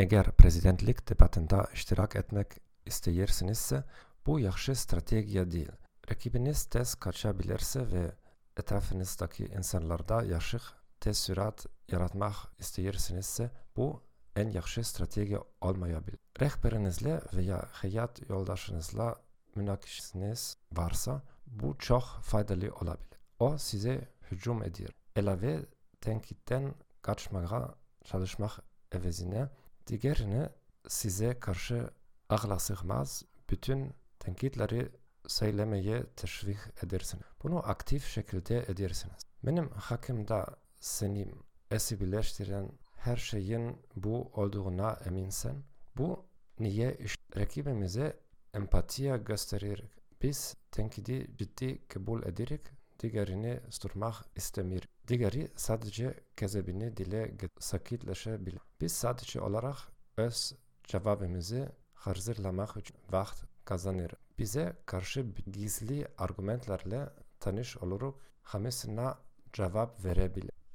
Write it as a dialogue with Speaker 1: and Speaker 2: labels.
Speaker 1: Eğer prezidentlik debatında iştirak etmek isteyirsinizse bu yaxşı stratejiya değil. Rakibiniz tez kaçabilirse ve etrafınızdaki insanlarda yaşık tesürat yaratmak isteyirsinizse bu en yaxşı strateji olmayabilir. Rehberinizle veya hayat yoldaşınızla münakişiniz varsa bu çok faydalı olabilir. O size hücum edir. Elave tenkitten kaçmaya çalışmak evezine diğerini size karşı akla sıkmaz bütün tenkitleri söylemeye teşvik edersiniz. Bunu aktif şekilde edersiniz. Benim hakkımda senin esibileştiren her şeyin bu olduğuna eminsen, bu niye iş rakibimize empatiye gösterir. Biz tenkidi ciddi kabul ederek diğerini susturmak istemir. Diğeri sadece kezebini dile sakitleşebilir. Biz sadece olarak öz cevabımızı hazırlamak için vakit kazanır. Bize karşı gizli argümanlarla tanış oluruk hamesine cevap verebilir.